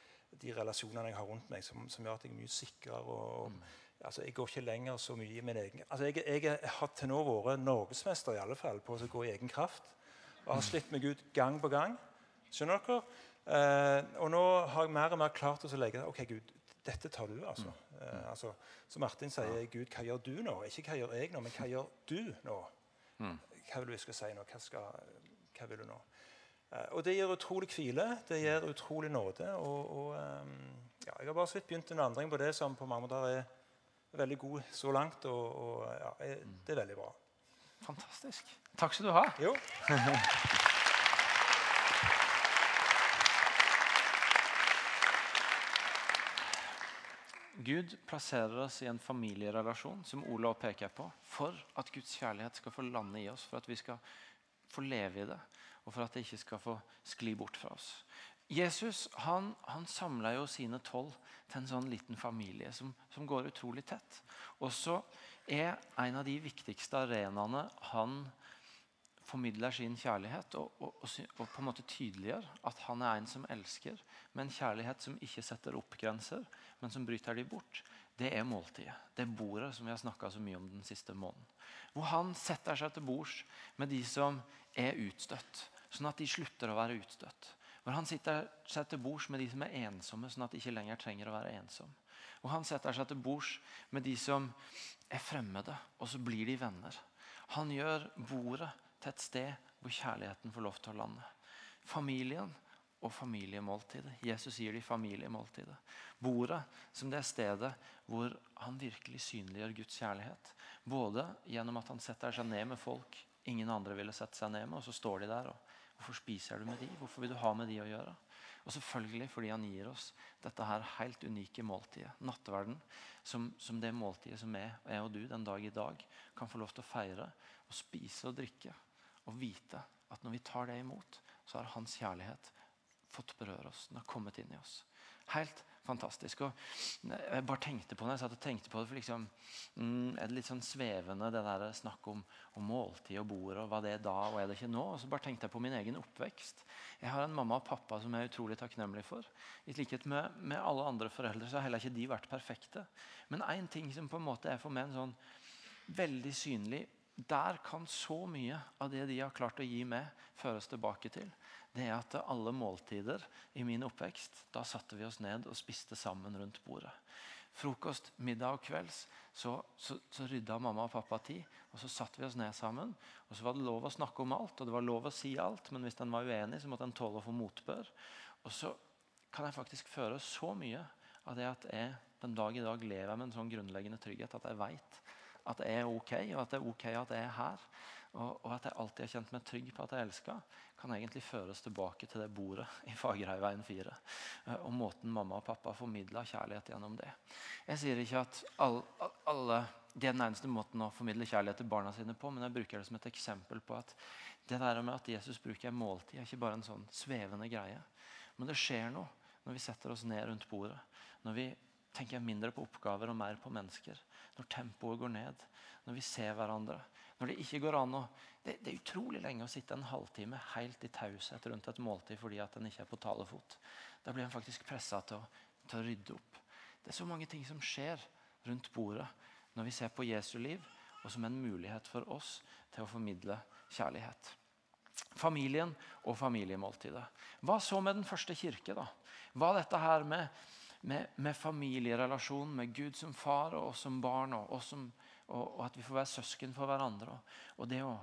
de relasjonene jeg har rundt meg, som, som gjør at jeg er mye sikrere. og, mm. altså, Jeg går ikke lenger så mye i min egen altså, jeg, jeg, har til nå vært norgesmester i alle fall, på å gå i egen kraft. Og har slitt meg ut gang på gang. Skjønner dere? Eh, og nå har jeg mer og mer klart å legge OK, Gud, dette tar du, altså. Mm. Eh, altså som Martin sier, Gud, hva gjør du nå? Ikke hva gjør jeg nå, men hva gjør du nå? Mm. Hva vil du jeg skal si nå? Hva, skal, hva vil du nå? Eh, og det gir utrolig hvile, det gir utrolig nåde. Og, og eh, ja, jeg har bare så vidt begynt en vandring på det som på mange måter er veldig god så langt. Og, og ja, er, det er veldig bra. Fantastisk. Takk skal du ha. Jo. Gud plasserer oss i en familierelasjon som Olav peker på, for at Guds kjærlighet skal få lande i oss, for at vi skal få leve i det, og for at det ikke skal få skli bort fra oss. Jesus han, han samla jo sine tolv til en sånn liten familie som, som går utrolig tett. Og så er en av de viktigste arenaene han formidler sin kjærlighet og, og, og, på en måte tydeliggjør at han er en som elsker, med en kjærlighet som ikke setter opp grenser, men som bryter de bort, det er måltidet. Det er bordet som vi har snakka så mye om den siste måneden. Hvor han setter seg til bords med de som er utstøtt, sånn at de slutter å være utstøtt. Hvor han sitter seg til bords med de som er ensomme, sånn at de ikke lenger trenger å være ensomme. Og han setter seg til bords med de som er fremmede, og så blir de venner. Han gjør bordet til et sted hvor kjærligheten får lov til å lande. Familien og familiemåltidet. Jesus gir de familiemåltidet. Bordet som det er stedet hvor han virkelig synliggjør Guds kjærlighet. Både gjennom at han setter seg ned med folk ingen andre ville sette seg ned med, og så står de der. og Hvorfor spiser du med de? Hvorfor vil du ha med de å gjøre? Og selvfølgelig fordi han gir oss dette her helt unike måltidet. Nattverden som, som det måltidet som er, jeg og du den dag i dag kan få lov til å feire og spise og drikke og vite at når vi tar det imot, så har Hans kjærlighet fått berøre oss. Den har kommet inn i oss. Helt fantastisk. Og jeg bare tenkte på det, jeg satt og tenkte på det, for liksom, mm, er det litt sånn svevende det der snakk om, om måltid og bord, og hva det er da og er det ikke nå? Og så bare tenkte jeg på min egen oppvekst. Jeg har en mamma og pappa som jeg er utrolig takknemlig for. I likhet med, med alle andre foreldre så har heller ikke de vært perfekte. Men én ting som på en måte er for meg en sånn veldig synlig der kan så mye av det de har klart å gi meg, føres tilbake til. Det er at alle måltider i min oppvekst, da satte vi oss ned og spiste sammen rundt bordet. Frokost, middag og kvelds så, så, så rydda mamma og pappa tid. og Så satte vi oss ned sammen. og Så var det lov å snakke om alt og det var lov å si alt. Men hvis en var uenig, så måtte en tåle å få motbør. Og så kan jeg faktisk føre så mye av det at jeg den dag i dag lever med en sånn grunnleggende trygghet at jeg veit at jeg er ok, og at det er ok at jeg er her. Og, og at jeg alltid har kjent meg trygg på at jeg elsker, kan egentlig føres tilbake til det bordet i Fagerheimveien 4. Eh, og måten mamma og pappa formidla kjærlighet gjennom det. Jeg sier ikke at alle, alle det er den eneste måten å formidle kjærlighet til barna sine på, men jeg bruker det som et eksempel på at det der med at Jesus bruker måltid, er ikke bare en sånn svevende greie. Men det skjer noe når vi setter oss ned rundt bordet. Når vi tenker mindre på oppgaver og mer på mennesker. Når tempoet går ned, når vi ser hverandre. Når det ikke går an å det, det, er utrolig lenge å sitte en halvtime helt i taushet rundt et måltid fordi at en ikke er på talefot. Da blir en faktisk pressa til, til, å rydde opp. Det er så mange ting som skjer rundt bordet når vi ser på Jesu liv, og som en mulighet for oss til å formidle kjærlighet. Familien og familiemåltidet. Hva så med den første kirke? da? Hva dette her med med, med familierelasjon med Gud som far og oss som barn, og, og, som, og, og at vi får være søsken for hverandre. Og, det å,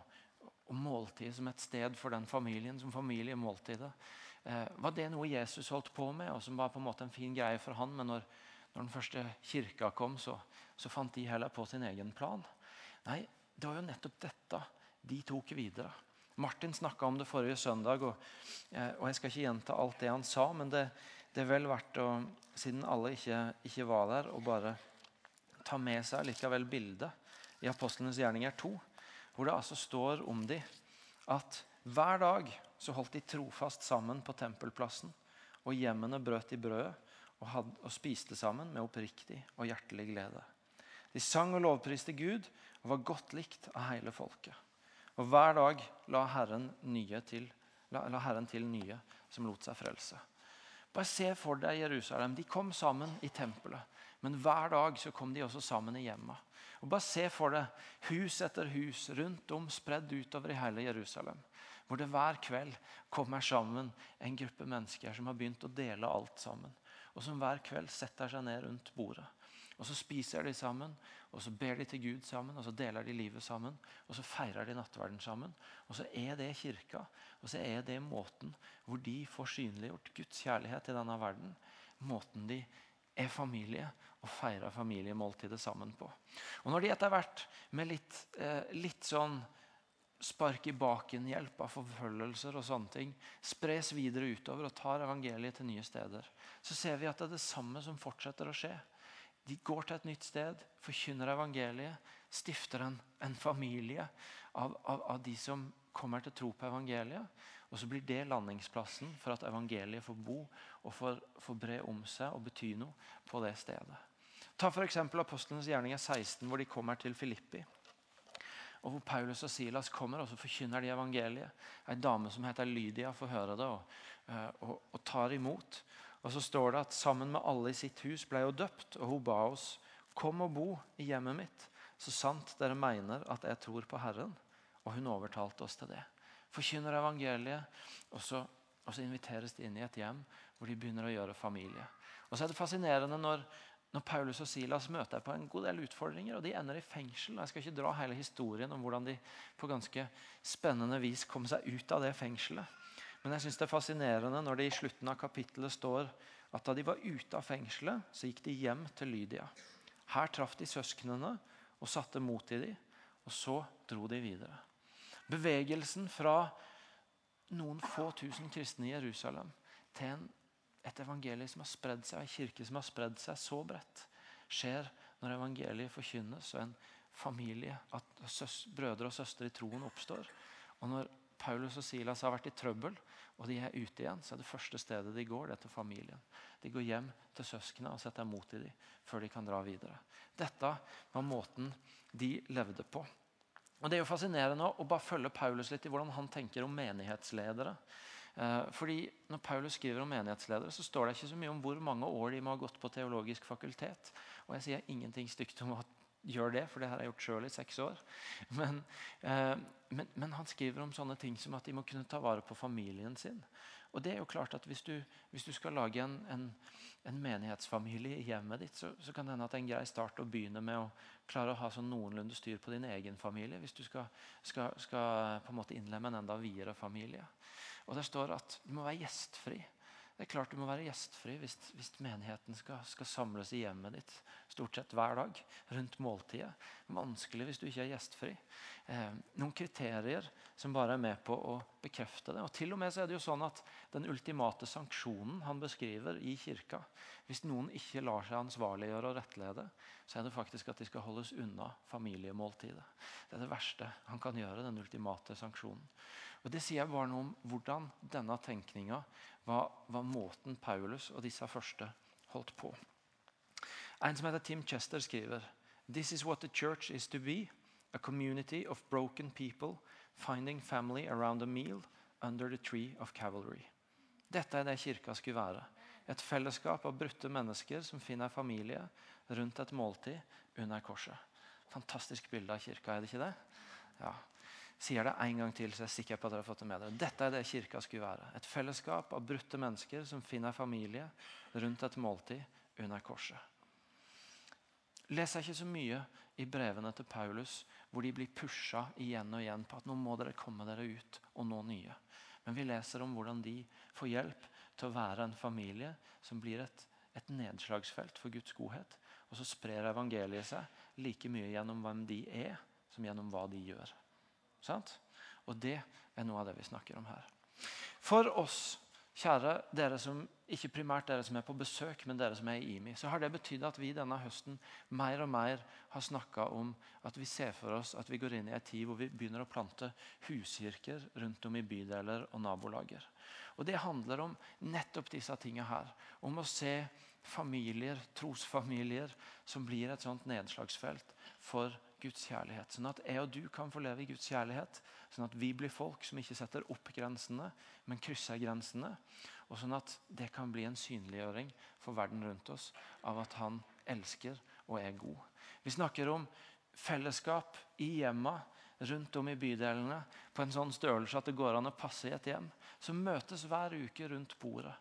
og måltid som et sted for den familien, som familiemåltidet. Eh, var det noe Jesus holdt på med, og som var på en måte en fin greie for han? Men når, når den første kirka kom, så, så, fant de heller på sin egen plan. Nei, det var jo nettopp dette de tok videre. Martin snakka om det forrige søndag, og, eh, og jeg skal ikke gjenta alt det han sa. men det, det er vel verdt å, siden alle ikke, ikke var der, å bare ta med seg likevel bildet i Apostlenes gjerninger 2, hvor det altså står om de at hver dag så holdt de trofast sammen på tempelplassen, og hjemmene brøt i brødet og, og spiste sammen med oppriktig og hjertelig glede. De sang og lovpriste Gud og var godt likt av hele folket. Og hver dag la Herren, til, la, la Herren til nye som lot seg frelse. Bare se for deg Jerusalem. De kom sammen i tempelet. Men hver dag så kom de også sammen i hjemmet. Og Bare se for deg hus etter hus rundt om, spredd utover i hele Jerusalem. Hvor det hver kveld kommer sammen en gruppe mennesker som har begynt å dele alt sammen. Og som hver kveld setter seg ned rundt bordet. Og så spiser de sammen, og så ber de til Gud sammen, og så deler de livet sammen. Og så feirer de nattverden sammen. Og så er det kirka. Og så er det måten hvor de får synliggjort Guds kjærlighet i denne verden. Måten de er familie og feirer familiemåltidet sammen på. Og når de etter hvert med litt, eh, litt sånn spark i baken-hjelp av forfølgelser og sånne ting spres videre utover og tar evangeliet til nye steder, så ser vi at det er det samme som fortsetter å skje. De går til et nytt sted, forkynner evangeliet, stifter en, en familie av, av, av, de som kommer til tro på evangeliet. Og så blir det landingsplassen for at evangeliet får bo og får, får bre om seg og bety noe på det stedet. Ta f.eks. Apostlenes gjerninger 16, hvor de kommer til Filippi. Og hvor Paulus og Silas kommer og så forkynner de evangeliet. Ei dame som heter Lydia, får høre det og, eh, og, og, tar imot. Og så står det at sammen med alle i sitt hus ble hun døpt, og hun ba oss kom og bo i hjemmet mitt, så sant dere mener at jeg tror på Herren. Og hun overtalte oss til det. Forkynner evangeliet, og så, og så inviteres de inn i et hjem hvor de begynner å gjøre familie. Og så er det fascinerende når, når Paulus og Silas møter på en god del utfordringer, og de ender i fengsel. Jeg skal ikke dra hele historien om hvordan de på ganske spennende vis kom seg ut av det fengselet. Men jeg synes det er fascinerende når det i slutten av kapittelet står at da de var ute av fengselet, så gikk de hjem til Lydia. Her traff de søsknene og satte mot i dem, og så dro de videre. Bevegelsen fra noen få tusen kristne i Jerusalem til en et evangelium som har spredd seg, en kirke som har spredd seg så bredt, skjer når evangeliet forkynnes og en familie, at brødre og søstre i troen oppstår. Og når Paulus og Silas har vært i trøbbel, og de er ute igjen, så er det første stedet de går, det er til familien. De går hjem til søsknene og setter mot i dem før de kan dra videre. Dette var måten de levde på. Og Det er jo fascinerende å bare følge Paulus litt i hvordan han tenker om menighetsledere. Eh, fordi Når Paulus skriver om menighetsledere, så står det ikke så mye om hvor mange år de må ha gått på teologisk fakultet. Og jeg sier ingenting stygt om å gjøre det, for det har jeg gjort sjøl i seks år. Men, eh, men, men, han skriver om sånne ting som at de må kunne ta vare på familien sin. Og det er jo klart at Hvis du, hvis du skal lage en, en, en, menighetsfamilie i hjemmet ditt, så, så, kan det hende at det er en grei start å begynne med å klare å ha sånn noenlunde styr på din egen familie. Hvis du skal, skal, skal på en måte innlemme en enda videre familie. Og Der står at du må være gjestfri. Det er klart Du må være gjestfri hvis, hvis menigheten skal, skal, samles i hjemmet ditt stort sett hver dag rundt måltidet. Vanskelig hvis du ikke er gjestfri. Eh, noen kriterier som bare er med på å bekrefte det. Og til og med så er det jo sånn at Den ultimate sanksjonen han beskriver i kirka, hvis noen ikke lar seg ansvarliggjøre og rettlede, så er det faktisk at de skal holdes unna familiemåltidet. Det er det verste han kan gjøre. den ultimate sanksjonen. Og Det sier bare noe om hvordan denne tenkninga var, var, måten Paulus og disse første holdt på. En som heter Tim Chester, skriver This is what the church is to be. A community of broken people finding family around a meal under the tree of cavalry. Dette er det kirka skulle være. Et fellesskap av brutte mennesker som finner familie rundt et måltid under korset. Fantastisk bilde av kirka, er det ikke det? Ja sier det en gang til, så jeg er sikker på at dere har fått det med dere. Dette er det kirka skulle være. Et fellesskap av brutte mennesker som finner familie rundt et måltid under korset. Leser ikke så mye i brevene til Paulus hvor de blir pusha igjen og igjen på at nå må dere komme dere ut og nå nye. Men vi leser om hvordan de får hjelp til å være en familie som blir et, et nedslagsfelt for Guds godhet. Og så sprer evangeliet seg like mye gjennom hvem de er, som gjennom hva de gjør. Sant? Og det er noe av det vi snakker om her. For oss, kjære dere som ikke primært dere som er på besøk, men dere som er i IMI, så har det betydd at vi denne høsten mer og mer har snakka om at vi ser for oss at vi går inn i en tid hvor vi begynner å plante huskirker rundt om i bydeler og nabolager. Og Det handler om nettopp disse tingene her. Om å se familier, trosfamilier, som blir et sånt nedslagsfelt for Guds kjærlighet. Sånn at jeg og du kan få leve i Guds kjærlighet. Sånn at vi blir folk som ikke setter opp grensene, men krysser grensene. Og sånn at det kan bli en synliggjøring for verden rundt oss av at han elsker og er god. Vi snakker om fellesskap i hjemma rundt om i bydelene på en sånn størrelse at det går an å passe i et hjem. Som møtes hver uke rundt bordet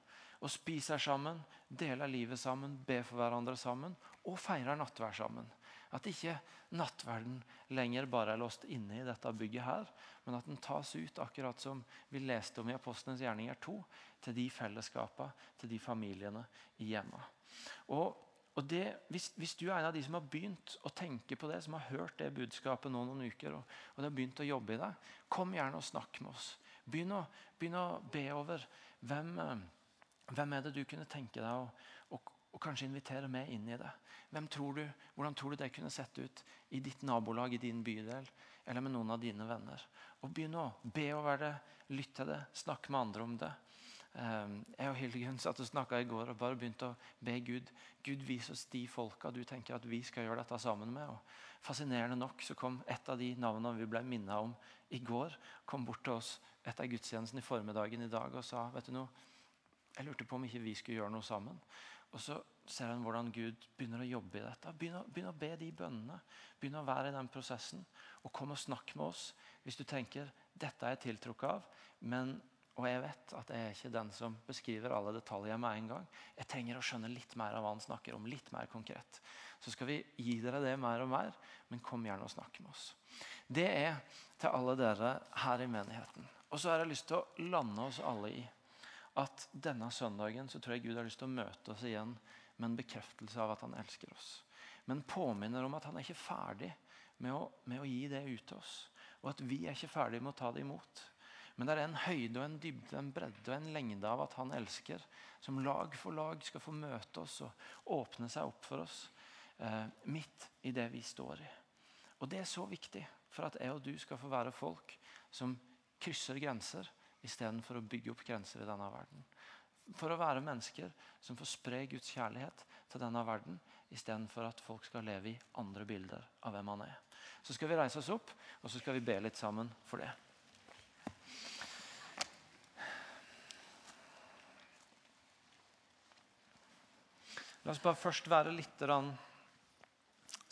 og spiser sammen, deler livet sammen, ber for hverandre sammen og feirer nattvær sammen. At ikke nattverden lenger bare er låst inne i dette bygget her, men at den tas ut, akkurat som vi leste om i Apostlenes gjerninger 2, til de fellesskapene, til de familiene i hjemmet. Og, og det, hvis, hvis, du er en av de som har begynt å tenke på det, som har hørt det budskapet nå noen uker, og, og har begynt å jobbe i det, kom gjerne og snakk med oss. Begynn å, begynn å be over hvem, eh, hvem er det du kunne tenke deg å, å kanskje invitere meg inn i det. Tror du, hvordan tror du det kunne sett ut i ditt nabolag, i din bydel, eller med noen av dine venner? Og Begynn å be over det, lytt til det, snakk med andre om det. Ehm, jeg og Hildegunn satt og snakka i går og bare begynte å be Gud Gud vis oss de folka du tenker at vi skal gjøre dette sammen med. Og fascinerende nok så kom et av de navnene vi ble minna om i går, kom bort til oss etter gudstjenesten i formiddagen i dag og sa vet du noe, jeg lurte på om ikke vi skulle gjøre noe sammen. Og så ser han hvordan Gud begynner å jobbe i dette. Begynn å, begynn å be de bønnene. Begynn å være i den prosessen. Og kom og snakk med oss hvis du tenker dette er jeg tiltrukket av. Men, og jeg vet at jeg er ikke den som beskriver alle detaljer med en gang. Jeg trenger å skjønne litt mer av hva han snakker om. litt mer konkret. Så skal vi gi dere det mer og mer, men kom gjerne og snakk med oss. Det er til alle dere her i menigheten. Og så har jeg lyst til å lande oss alle i at denne søndagen så tror jeg Gud har lyst til å møte oss igjen med en bekreftelse av at han elsker oss. Men påminner om at han er ikke ferdig med å, med å gi det ut til oss. Og at vi er ikke ferdig med å ta det imot. Men det er en høyde, og en dybde, en bredde og en lengde av at han elsker, som lag for lag skal få møte oss og åpne seg opp for oss eh, midt i det vi står i. Og Det er så viktig for at jeg og du skal få være folk som krysser grenser istedenfor å bygge opp grenser i denne verden. For å være mennesker som får spre Guds kjærlighet til denne verden istedenfor at folk skal leve i andre bilder av hvem han er. Så skal vi reise oss opp og så skal vi be litt sammen for det. La oss bare først være litt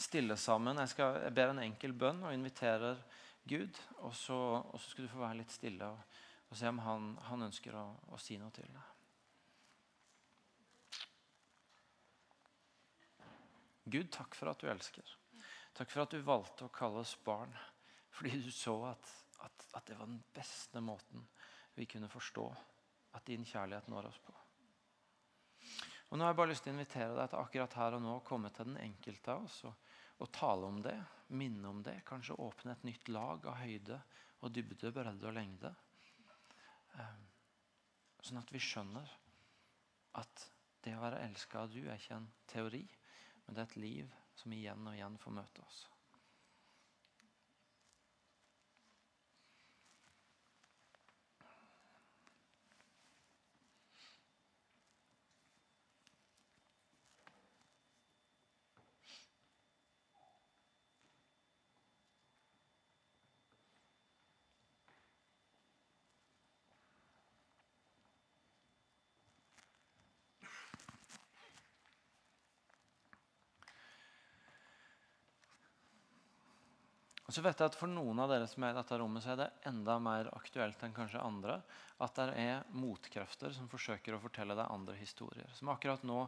stille sammen. Jeg, skal, jeg ber en enkel bønn og inviterer Gud. Og så, og så skal du få være litt stille. og og se om han, han ønsker å, å, si noe til deg. Gud, takk for at du elsker. Takk for at du valgte å kalle oss barn. Fordi du så at, at, at det var den beste måten vi kunne forstå at din kjærlighet når oss på. Og nå har jeg bare lyst til å invitere deg til akkurat her og nå å komme til den enkelte av oss og, og, tale om det, minne om det. Kanskje åpne et nytt lag av høyde og dybde, bredde og lengde. Ehm, sånn at vi skjønner at det å være elska av du er ikke en teori, men det er et liv som igjen og igjen får møte oss. Og så vet jeg at For noen av dere som er i dette rommet, så er det enda mer aktuelt enn kanskje andre at det er motkrefter som forsøker å fortelle deg andre historier. Som akkurat nå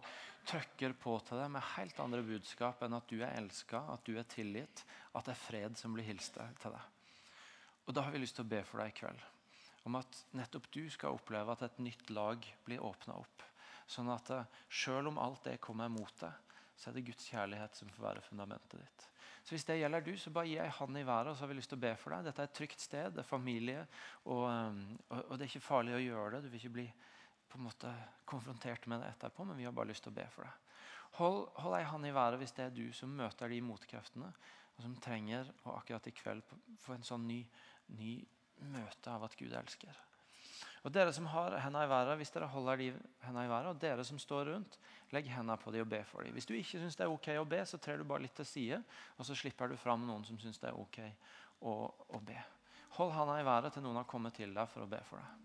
trykker på til deg med helt andre budskap enn at du er elska, at du er tilgitt, at det er fred som blir hilst til deg. Og Da har vi lyst til å be for deg i kveld. Om at nettopp du skal oppleve at et nytt lag blir åpna opp. Sånn at sjøl selv om alt det kommer mot deg, så er det Guds kjærlighet som får være fundamentet ditt. Så Hvis det gjelder du, så bare gi ei hand i været, og så har vi lyst til å be for deg. Dette er et trygt sted, det er familie, og, um, og, og det er ikke farlig å gjøre det. Du vil ikke bli på en måte konfrontert med det etterpå, men vi har bare lyst til å be for deg. Hold, hold ei hand i været hvis det er du som møter de motkreftene, og som trenger å akkurat i kveld få en sånn ny, ny møte av at Gud elsker. Og Dere som har hendene i været, hvis dere holder de hendene i været, og dere som står rundt, legg hendene på dem og be for dem. Hvis du ikke syns det er ok å be, så trer du bare litt til side, og så slipper du fram noen som syns det er ok å, å be. Hold hendene i været til noen har kommet til deg for å be for deg.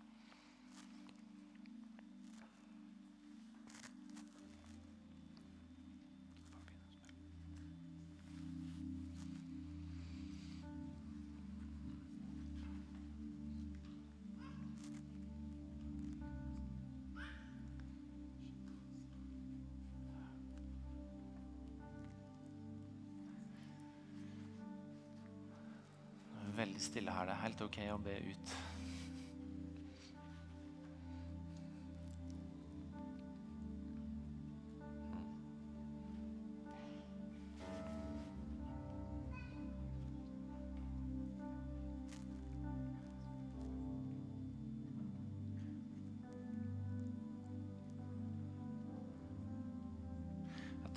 Stille her. Det er helt ok å be ut.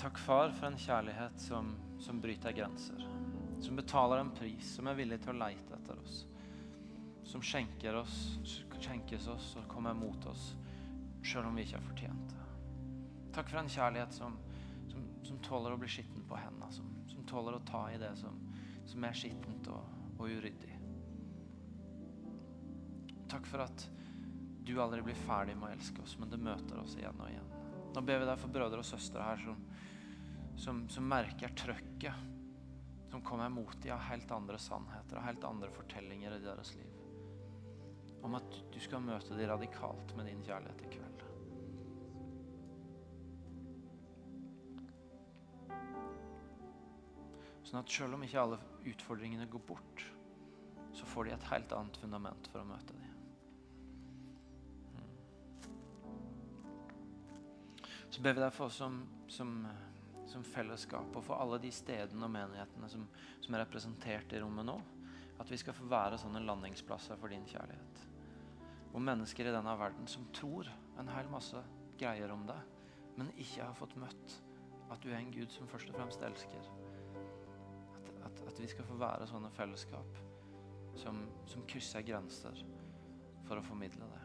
Takk, far, for en kjærlighet som, som bryter grenser. Som betaler en pris, som er villig til å leite etter oss. Som skjenker oss, skjenkes oss og kommer mot oss selv om vi ikke har fortjent det. Takk for en kjærlighet som, som, som tåler å bli skitten på hendene. Som, som, tåler å ta i det som er skittent og, og uryddig. Takk for at du aldri blir ferdig med å elske oss, men du møter oss igjen og igjen. Nå ber vi deg for brødre og søstre her som, som, som merker trøkket som kommer mot dem av helt andre sannheter og helt andre fortellinger i deres liv. Om at du skal møte dem radikalt med din kjærlighet i kveld. Sånn at selv om ikke alle utfordringene går bort, så får de et helt annet fundament for å møte dem. Så ber vi deg for oss som, som, som, fellesskap og for alle de stedene og menighetene som, som, er representert i rommet nå. At vi skal få være sånne landingsplasser for din kjærlighet. Og mennesker i denne verden som tror en hel masse greier om deg, men ikke har fått møtt at du er en Gud som først og fremst elsker. At, at, at vi skal få være sånne fellesskap som, som krysser grenser for å formidle det.